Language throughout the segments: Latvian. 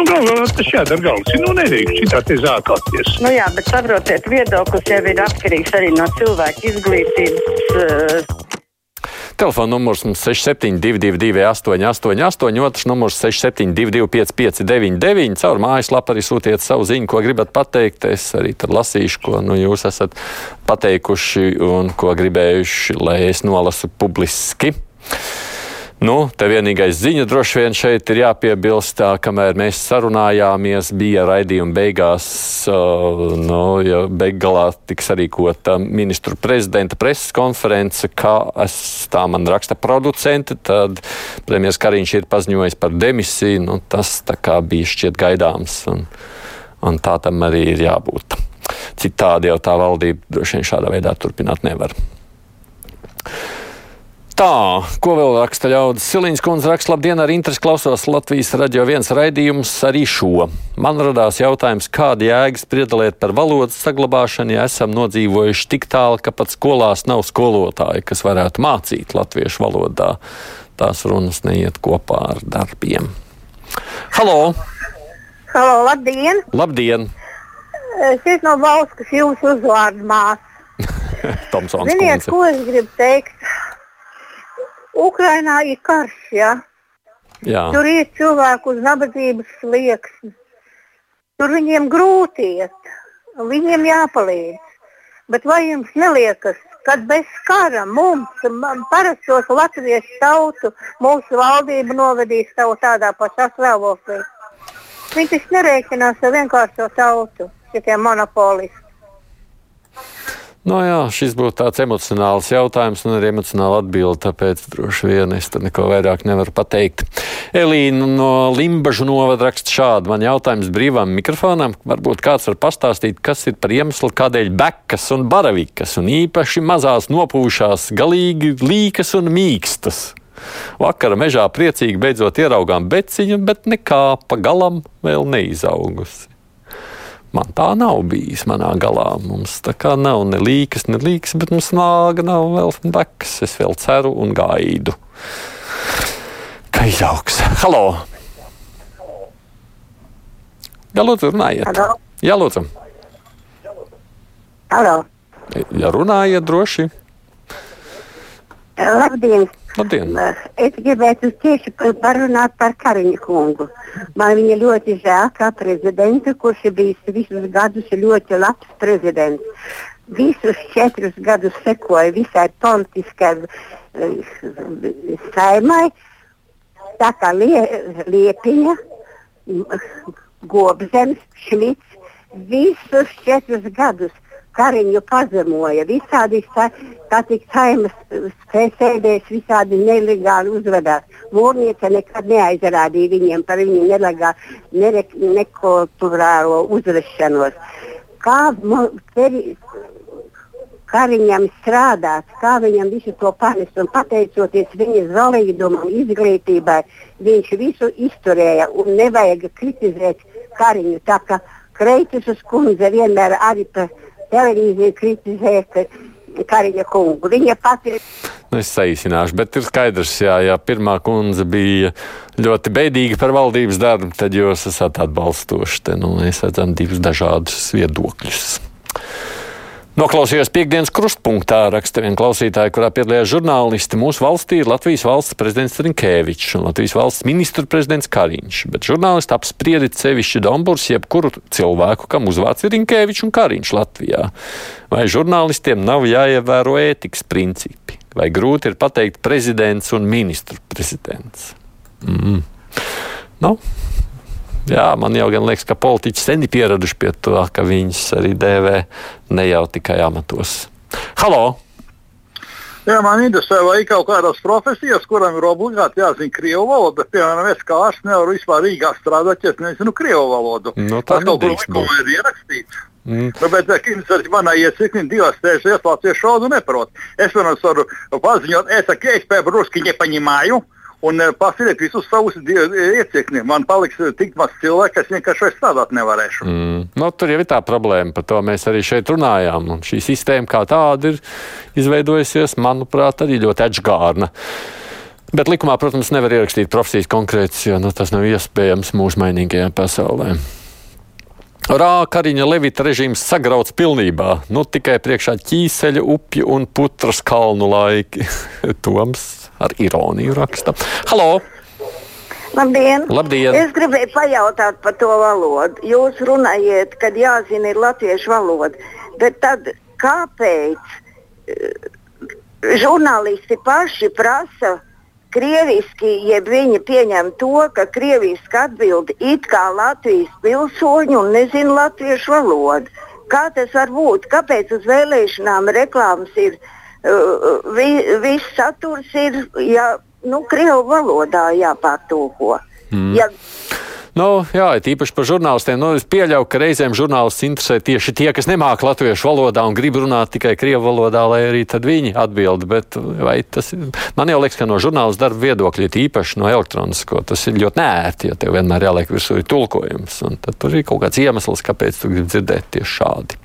nu, galvā tas jādara galvas. Nu, nedrīkst šitā te zākāties. Nu jā, bet saprotiet, viedoklis jau ir atkarīgs arī no cilvēka izglītības. Uh, Telefona numurs mums 6722, 888, otrs numurs 6722, 559, caur mājaslapu arī sūtiet savu ziņu, ko gribat pateikt. Es arī lasīšu, ko nu, jūs esat pateikuši un ko gribējuši, lai es nolasu publiski. Nu, te vienīgais ziņa droši vien šeit ir jāpiebilst, kamēr mēs sarunājāmies, bija raidījuma beigās, uh, nu, ja beigās tiks sarīkota ministru prezidenta preses konference, kā es, tā man raksta producenti, tad premjeras Kariņš ir paziņojis par demisiju, nu, tas tā kā bija šķiet gaidāms, un, un tā tam arī ir jābūt. Citādi jau tā valdība droši vien šādā veidā turpināt nevar. Tā, ko vēl raksta ļaudis? Silīņas kundze raksta, labdien, ar interesi klausos Latvijas radio viens raidījums arī šo. Man radās jautājums, kāda jēgas priedalēt par valodas saglabāšanu, ja esam nodzīvojuši tik tālu, ka pat skolās nav skolotāji, kas varētu mācīt latviešu valodā. Tās runas neiet kopā ar darbiem. Halo! Halo, labdien! Labdien! Esmu no valsts, kas jūsu uzvārdu māsa. Tomsons Ziniet, kundze. ko es gribu teikt? Ukrainā ir karš, ja? Jā. Tur ir cilvēki uz nabadzības slieksnes. Tur viņiem grūti iet, viņiem jāpalīdz. Bet vai jums neliekas, ka bez kara mums, parastos latviešu tautu, mūsu valdība novedīs savu tādā pašā stāvoklī? Viņi taču nerēķinās ar vienkāršo tautu, šitie monopolisti. Nu, jā, šis būtu tāds emocionāls jautājums un arī emocionāla atbilde, tāpēc droši vien es tur neko vairāk nevaru pateikt. Elīna no Limbažu novada raksta šādi. Man jautājums brīvām mikrofonam. Varbūt kāds var pastāstīt, kas ir par iemeslu, kādēļ bekas un baravikas un īpaši mazās nopūšās galīgi līkas un mīkstas. Vakara mežā priecīgi beidzot ieraugām beciņu, bet nekā pa galam vēl neizaugusi. Man tā nav bijis manā galā. Mums tā kā nav ne līkas, ne līkas, bet mums nāga nav vēl bekas. Es vēl ceru un gaidu, ka izaugs. Halo! Jā, lūdzu, runājiet. Halo? Jā, lūdzu. Halo. Ja runājiet droši. Labdien! Labdien! Es gribētu tieši par- parunāt par Kariņu kungu. Man viņa ļoti žēl kā prezidenta, kurš ir bijis visus gadus ļoti labs prezidents. Visus četrus gadus sekoja visai politiskai eh, saimai, tā kā lie, Liepiņa, Gobzems, Šmits. Visus četrus gadus Kariņu pazemoja. Visādi sa- tā tik saimas sēdēs, visādi nelegāli uzvedās. Mūrniece nekad neaizrādīja viņiem par viņu nelegālu, nere, nekulturālo uzvešanos. Kā peri- Kariņam strādāt, kā viņam visu to panest un pateicoties viņa zolīdumam, izglītībai, viņš visu izturēja un nevajag kritizēt Kariņu. Tā kā Kreitis kundze vienmēr arī pa televīziju kritizēja ka Kariņa kungu. Viņa pati Nu, es saīsināšu, bet ir skaidrs, jā, ja pirmā kundze bija ļoti beidīga par valdības darbu, tad jūs esat atbalstoši. Te nu, mēs redzam divus dažādus viedokļus. Noklausījos piekdienas krustpunktā, raksta viena klausītāja, kurā piedalījās žurnālisti. Mūsu valstī ir Latvijas valsts prezidents Rinkēvičs un Latvijas valsts ministra prezidents Kariņš, bet žurnālisti apspriedi sevišķi Domburs, jebkuru cilvēku, kam uzvārds ir Rinkēvičs un Kariņš Latvijā. Vai žurnālistiem nav jāievēro ētikas principi? Vai grūti ir pateikt prezidents un ministru prezidents? Mm. Nu, Jā, man jau gan liekas, ka politiķi sen ir pieraduši pie tā, ka viņas arī dēvē ne jau tikai amatos. Halo! Jā, man interesē, vai ir kaut kādas profesijas, kurām ir obligāti jāzina krievu valoda. Piemēram, es kā ārsts nevaru vispār Rīgā strādāt, ja es nezinu krievu valodu. Nu, tā Tas kaut kur likumā ir ierakstīts. Mm. Nu, bet Kims arī manā ietekmē divas reizes latviešu valodu neprot. Es varu paziņot, es saku, es pēkšņi ruski nepaņēmu. Un eh, pasiliet visus savus iecirkņus. Man paliks eh, tik maz cilvēku, ka es vienkārši vairs strādāt nevarēšu. Mm. Nu, tur jau ir tā problēma, par to mēs arī šeit runājām. Un šī sistēma kā tāda ir izveidojusies, manuprāt, arī ļoti atžgārna. Bet likumā, protams, nevar ierakstīt profesijas konkrētas, jo nu, tas nav iespējams mūsu mainīgajā pasaulē. Rā Kariņa Levita režīms sagrauts pilnībā. Nu, tikai priekšā ķīseļa, upju un putras kalnu laiki. Toms ar ironiju raksta. Halo! Labdien! Labdien! Es gribēju pajautāt par to valodu. Jūs runājat, ka jāzina ir latviešu valoda, bet tad kāpēc uh, žurnālisti paši prasa krieviski, jeb viņi pieņem to, ka krieviski atbild it kā Latvijas pilsoņi un nezina latviešu valodu. Kā tas var būt? Kāpēc uz vēlēšanām reklāmas ir vi, viss saturs ir ja, nu, krievu valodā jāpārtulko? Mm. Ja, Nu, jā, īpaši par žurnālistiem. Nu, es pieļauju, ka reizēm žurnālists interesē tieši tie, kas nemāca latviešu valodā un grib runāt tikai krievu valodā, lai arī viņi atbild. Bet tas, man jau liekas, ka no žurnālistu darba viedokļa, īpaši no elektronisko, tas ir ļoti nērti, ja tev vienmēr jāliek virsū ir tulkojums. Tad tur ir kaut kāds iemesls, kāpēc tu gribi dzirdēt tieši šādi.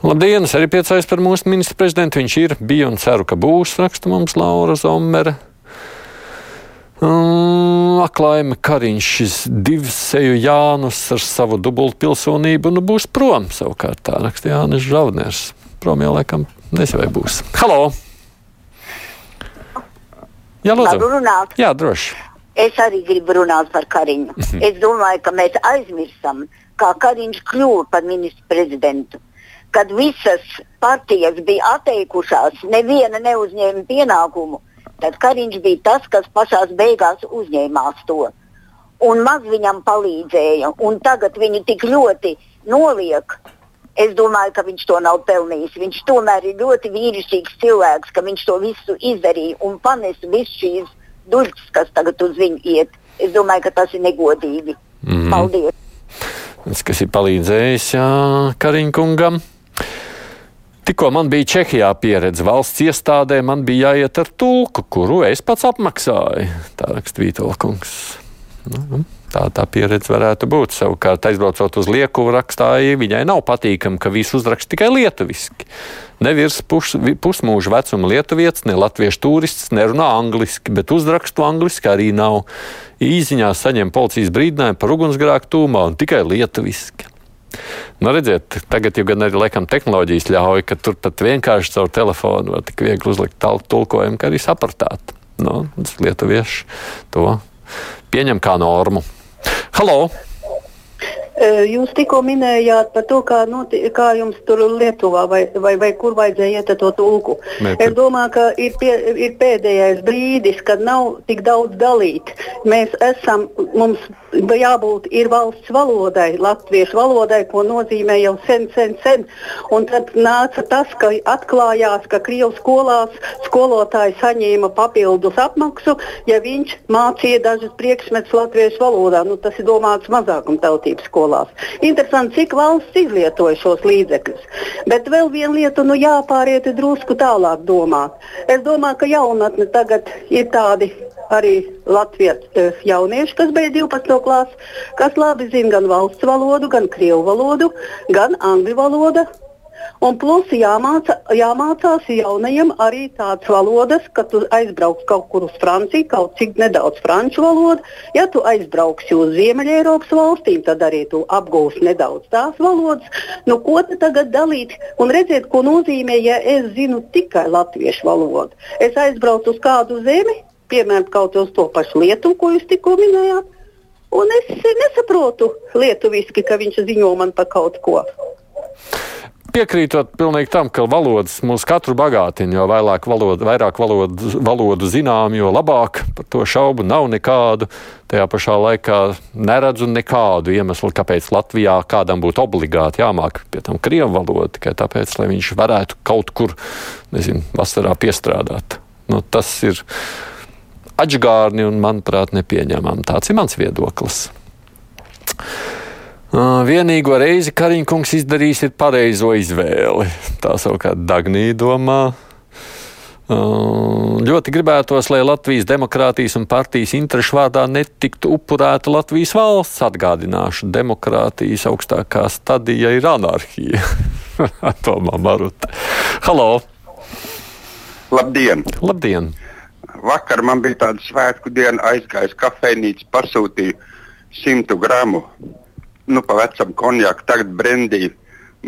Labdien! Es arī priecājos par mūsu ministru prezidentu. Viņš ir, bija un ceru, ka būs, raksta mums Laura Zomere. Mm, Aklaima Kariņš, šis divseju Jānis ar savu dubultpilsonību, nu būs prom savukārt tā raksta Jānis Žavners. Prom jau laikam nezinu, vai būs. Halo! Jā, lūdzu. Jā, droši. Es arī gribu runāt par Kariņu. Mhm. es domāju, ka mēs aizmirstam, kā Kariņš kļuva par ministru prezidentu. Kad visas partijas bija atteikušās, neviena neuzņēma pienākumu Tad Kariņš bija tas, kas pašā beigās uzņēmās to. Un maz viņam palīdzēja, un tagad viņu tik ļoti noliek. Es domāju, ka viņš to nav pelnījis. Viņš tomēr ir ļoti vīrišķīgs cilvēks, ka viņš to visu izdarīja un panesa visu šīs duļķis, kas tagad uz viņu iet. Es domāju, ka tas ir negodīgi. Mm. Paldies! Tas, kas ir palīdzējis Kariņkungam. Tikko man bija Čehijā pieredze valsts iestādē, man bija jāiet ar tulku, kuru es pats apmaksāju. Tā raksta Vītolkungs. Nu, tā tā pieredze varētu būt. Savukārt, aizbraucot uz Lietuvu, rakstāja, viņai nav patīkami, ka viss uzraksta tikai lietuviski. Nevirs pus, pusmūža vecuma lietuvietis, ne latviešu turists nerunā angliski, bet uzrakstu angliski arī nav. Īziņā saņem policijas brīdinājumu par ugunsgrēku tūmā un tikai lietuviski. Nu, redziet, tagad jau gan arī laikam tehnoloģijas ļauj, ka tur pat vienkārši caur telefonu var tik viegli uzlikt tulkojumu, ka arī sapratāt. Nu, lietuvieši to pieņem kā normu. Halo! Jūs tikko minējāt par to, kā, noti, kā jums tur Lietuvā vai, vai, vai kur vajadzēja iet to tulku. Mē, es domāju, ka ir, pie, ir pēdējais brīdis, kad nav tik daudz dalīt. Mēs esam, mums jābūt ir valsts valodai, latviešu valodai, ko nozīmē jau sen, sen, sen. Un tad nāca tas, ka atklājās, ka Krievijas skolās skolotāji saņēma papildus apmaksu, ja viņš mācīja dažus priekšmetus latviešu valodā. Nu, tas ir domāts mazākumtautības skolā skolās. Interesanti, cik valsts izlietoja šos līdzekļus. Bet vēl viena lieta, nu jāpāriet drusku tālāk domāt. Es domāju, ka jaunatne tagad ir tādi arī Latvijas eh, jaunieši, kas beidz 12. klasi, kas labi zina gan valsts valodu, gan krievu valodu, gan angļu valodu, Un plus jāmāca, jāmācās jaunajiem arī tādas valodas, ka tu aizbrauks kaut kur uz Franciju, kaut cik nedaudz franču valodu. Ja tu aizbrauksi uz Ziemeļ-Eiropas valstīm, tad arī tu apgūsi nedaudz tās valodas. Nu, ko te tagad dalīt un redzēt, ko nozīmē, ja es zinu tikai latviešu valodu? Es aizbraucu uz kādu zemi, piemēram, kaut uz to pašu Lietuvu, ko jūs tikko minējāt. Un es nesaprotu lietuviski, ka viņš ziņo man par kaut ko. Piekrītot pilnīgi tam, ka valodas mūs katru bagātina, jo vairāk valodu, vairāk valodu, valodu zinām, jo labāk par to šaubu nav nekādu. Tajā pašā laikā neredzu nekādu iemeslu, kāpēc Latvijā kādam būtu obligāti jāmāk pie tam krievu valodu, tikai tāpēc, lai viņš varētu kaut kur, nezinu, vasarā piestrādāt. Nu, tas ir atžgārni un, manuprāt, nepieņemami. Tāds ir mans viedoklis. Vienīgo reizi Kariņkungs izdarījis ir pareizo izvēli. Tā savukārt Dagnija domā. Ļoti gribētos, lai Latvijas demokrātijas un partijas interešu vārdā netiktu upurēta Latvijas valsts. Atgādināšu, demokrātijas augstākā stadija ir anarhija. Tomā Maruta. Halo! Labdien! Labdien! Vakar man bija tāda svētku diena, aizgājis kafejnīcu, pasūtīju 100 gramu, nu, pa vecam konjaku, tagad brendīju,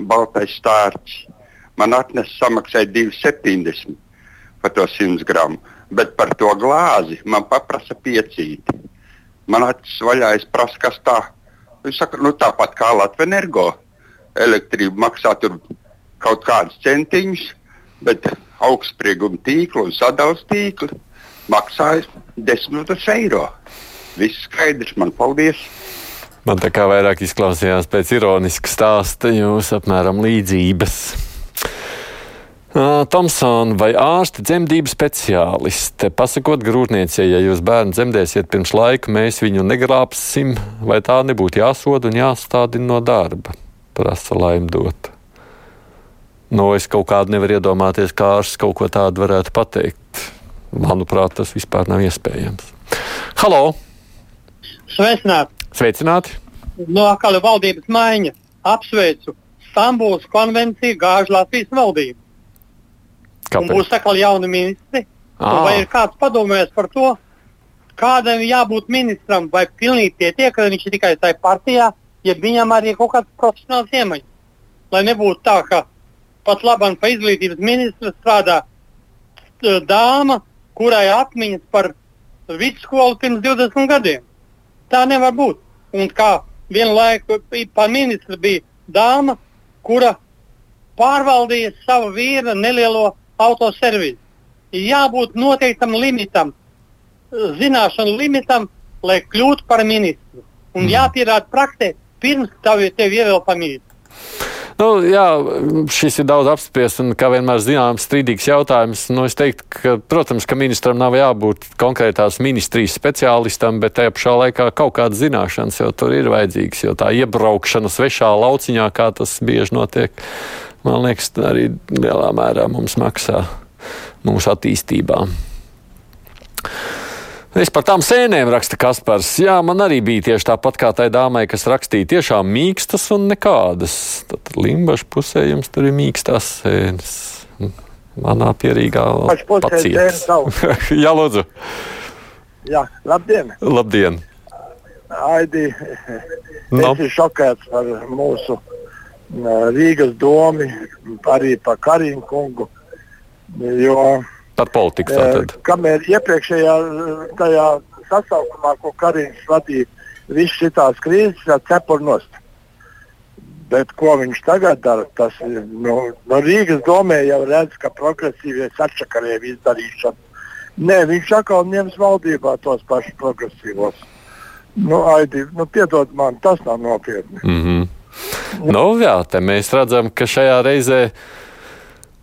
baltais stārķis. Man atnesa samaksāja 2,70 par to 100 gramu, bet par to glāzi man paprasa piecīti. Man acis vaļā, es prasu, kas tā. Viņš saka, nu tāpat kā Latvijas energo. Elektrība maksā tur kaut kādus centiņus, bet augstsprieguma tīklu un sadalījuma tīklu maksāja 10 eiro. Viss skaidrs, man paldies! Man tā kā vairāk izklausījās pēc ironiska stāsta, jūs apmēram līdzības. Tomsona vai ārste dzemdību speciāliste. Pasakot grūtniecei, ja jūs bērnu dzemdēsiet pirms laika, mēs viņu negrābsim, vai tā nebūtu jāsoda un jāstādina no darba, prasa laimdot. Nu, es kaut kādu nevaru iedomāties, kā ārsts kaut ko tādu varētu pateikt. Manuprāt, tas vispār nav iespējams. Halo! Sveicināti! Sveicināti! No atkal valdības maiņa. Apsveicu Stambulas konvenciju gāžu Latvijas valdību. Kāpēc? Un būs atkal jauni ministri. Vai ir kāds padomājis par to, kādam jābūt ministram, vai pilnīgi pietiek, ka viņš ir tikai tajā partijā, ja viņam arī ir kaut kāds profesionāls iemaņas. Lai nebūtu tā, ka pat labam pa izglītības ministru strādā dāma, kurai atmiņas par vidusskolu pirms 20 gadiem. Tā nevar būt. Un kā vienlaikus par ministru bija dāma, kura pārvaldīja savu vīra nelielo autoservīsu. Ir jābūt noteiktam limitam, zināšanu limitam, lai kļūtu par ministru. Un mm. jāpierāda praksē, pirms tev, tev ievēl par ministru. Nu, jā, šis ir daudz apspriests un, kā vienmēr, zināms, strīdīgs jautājums. Nu, es teiktu, ka, protams, ka ministram nav jābūt konkrētās ministrijas speciālistam, bet tajā pašā laikā kaut kādas zināšanas jau tur ir vajadzīgas, jo tā iebraukšana svešā lauciņā, kā tas bieži notiek, man liekas, arī lielā mērā mums maksā mūsu attīstībā. Es par tām sēnēm raksta Kaspars. Jā, man arī bija tieši tāpat kā tai dāmai, kas rakstīja tiešām mīkstas un nekādas. Tad limbaša pusē jums tur ir mīkstās sēnes. Manā pierīgā pacietas. Jā, lūdzu. Jā, labdien. Labdien. Aidi, no. es esmu šokēts par mūsu Rīgas domu, arī par Karinu kungu, jo Par politiku tātad. Kamēr iepriekšējā tajā sasaukumā, ko Karins vadīja, visas šīs krīzes ir cepurnos. Bet ko viņš tagad dara? Tas no, no Rīgas domē jau redz, ka progresīvie atšakarēji izdarīšana. Nē, viņš atkal ņems valdībā tos pašus progresīvos. Nu, Aidi, nu, piedod man, tas nav nopietni. Mm -hmm. Nu, jā, te mēs redzam, ka šajā reizē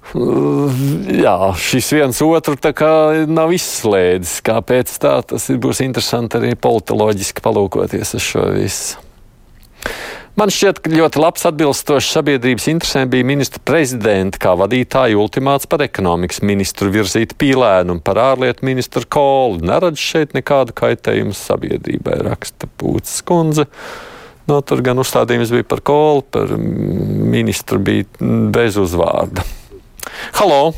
Jā, šis viens otru nav izslēdzis. Kāpēc tā? Tas būs interesanti arī politoloģiski palūkoties uz šo visu. Man šķiet, ka ļoti labs atbilstošs sabiedrības interesēm bija ministra prezidenta kā vadītāja ultimāts par ekonomikas ministru virzīt pīlēnu un par ārlietu ministru kolu. Neredz šeit nekādu kaitējumu sabiedrībai, raksta Pūcis kundze. No, tur gan uzstādījums bija par kolu, par ministru bija bez uzvārda. Halo!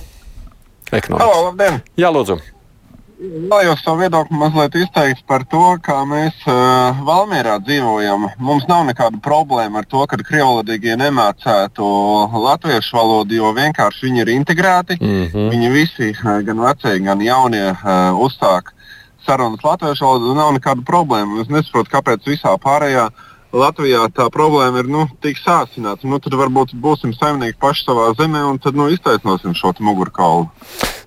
Ekonomikas. Halo, labdien! Jā, lūdzu! Vēlējos savu viedokli mazliet izteikt par to, kā mēs uh, Valmjerā dzīvojam. Mums nav nekāda problēma ar to, ka krievlodīgie nemācētu latviešu valodu, jo vienkārši viņi ir integrēti. Mm -hmm. Viņi visi, gan vecie, gan jaunie, uh, uzsāk sarunas latviešu valodu. Nav nekāda problēma. Es nesaprotu, kāpēc visā pārējā uh, Latvijā tā problēma ir nu, tik sāsināta. Nu, tad varbūt būsim saimnieki paši savā zemē un tad nu, iztaisnosim šo mugurkaulu.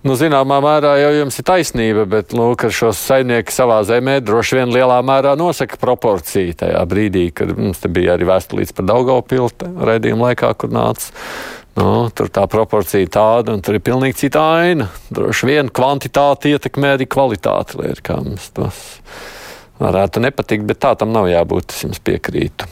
Nu, zināmā mērā jau jums ir taisnība, bet lūk, ar šo saimnieku savā zemē droši vien lielā mērā nosaka proporciju tajā brīdī, kad mums bija arī vēstulīts par Daugavpilta raidījumu laikā, kur nāca. Nu, tur tā proporcija tāda, un tur ir pilnīgi cita aina. Droši vien kvantitāte ietekmē arī kvalitāti, lai ir kā mums tas varētu nepatikt, bet tā tam nav jābūt. Es jums piekrītu.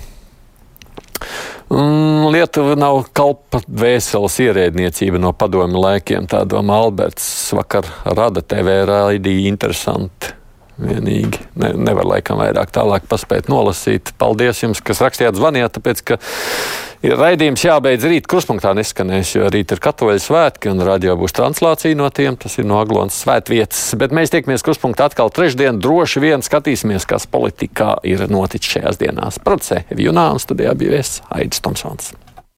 Mm, Lietuva nav kalpa dvēseles ierēdniecība no padomju laikiem. Tā domā Alberts. Vakar rada TV raidīja interesanti. Vienīgi ne, nevar laikam vairāk tālāk paspēt nolasīt. Paldies jums, kas rakstījāt, zvanījāt, tāpēc ka Ir raidījums jābeidz rīt, kruspunktā neskanēs, jo rīt ir katoļu svētki un radio būs translācija no tiem. Tas ir no Aglonas svētvietas. Bet mēs tiekamies kruspunktā atkal trešdien. Droši vien skatīsimies, kas politikā ir noticis šajās dienās. Procē Evjunā un studijā bija viesis Aidis Tomsons.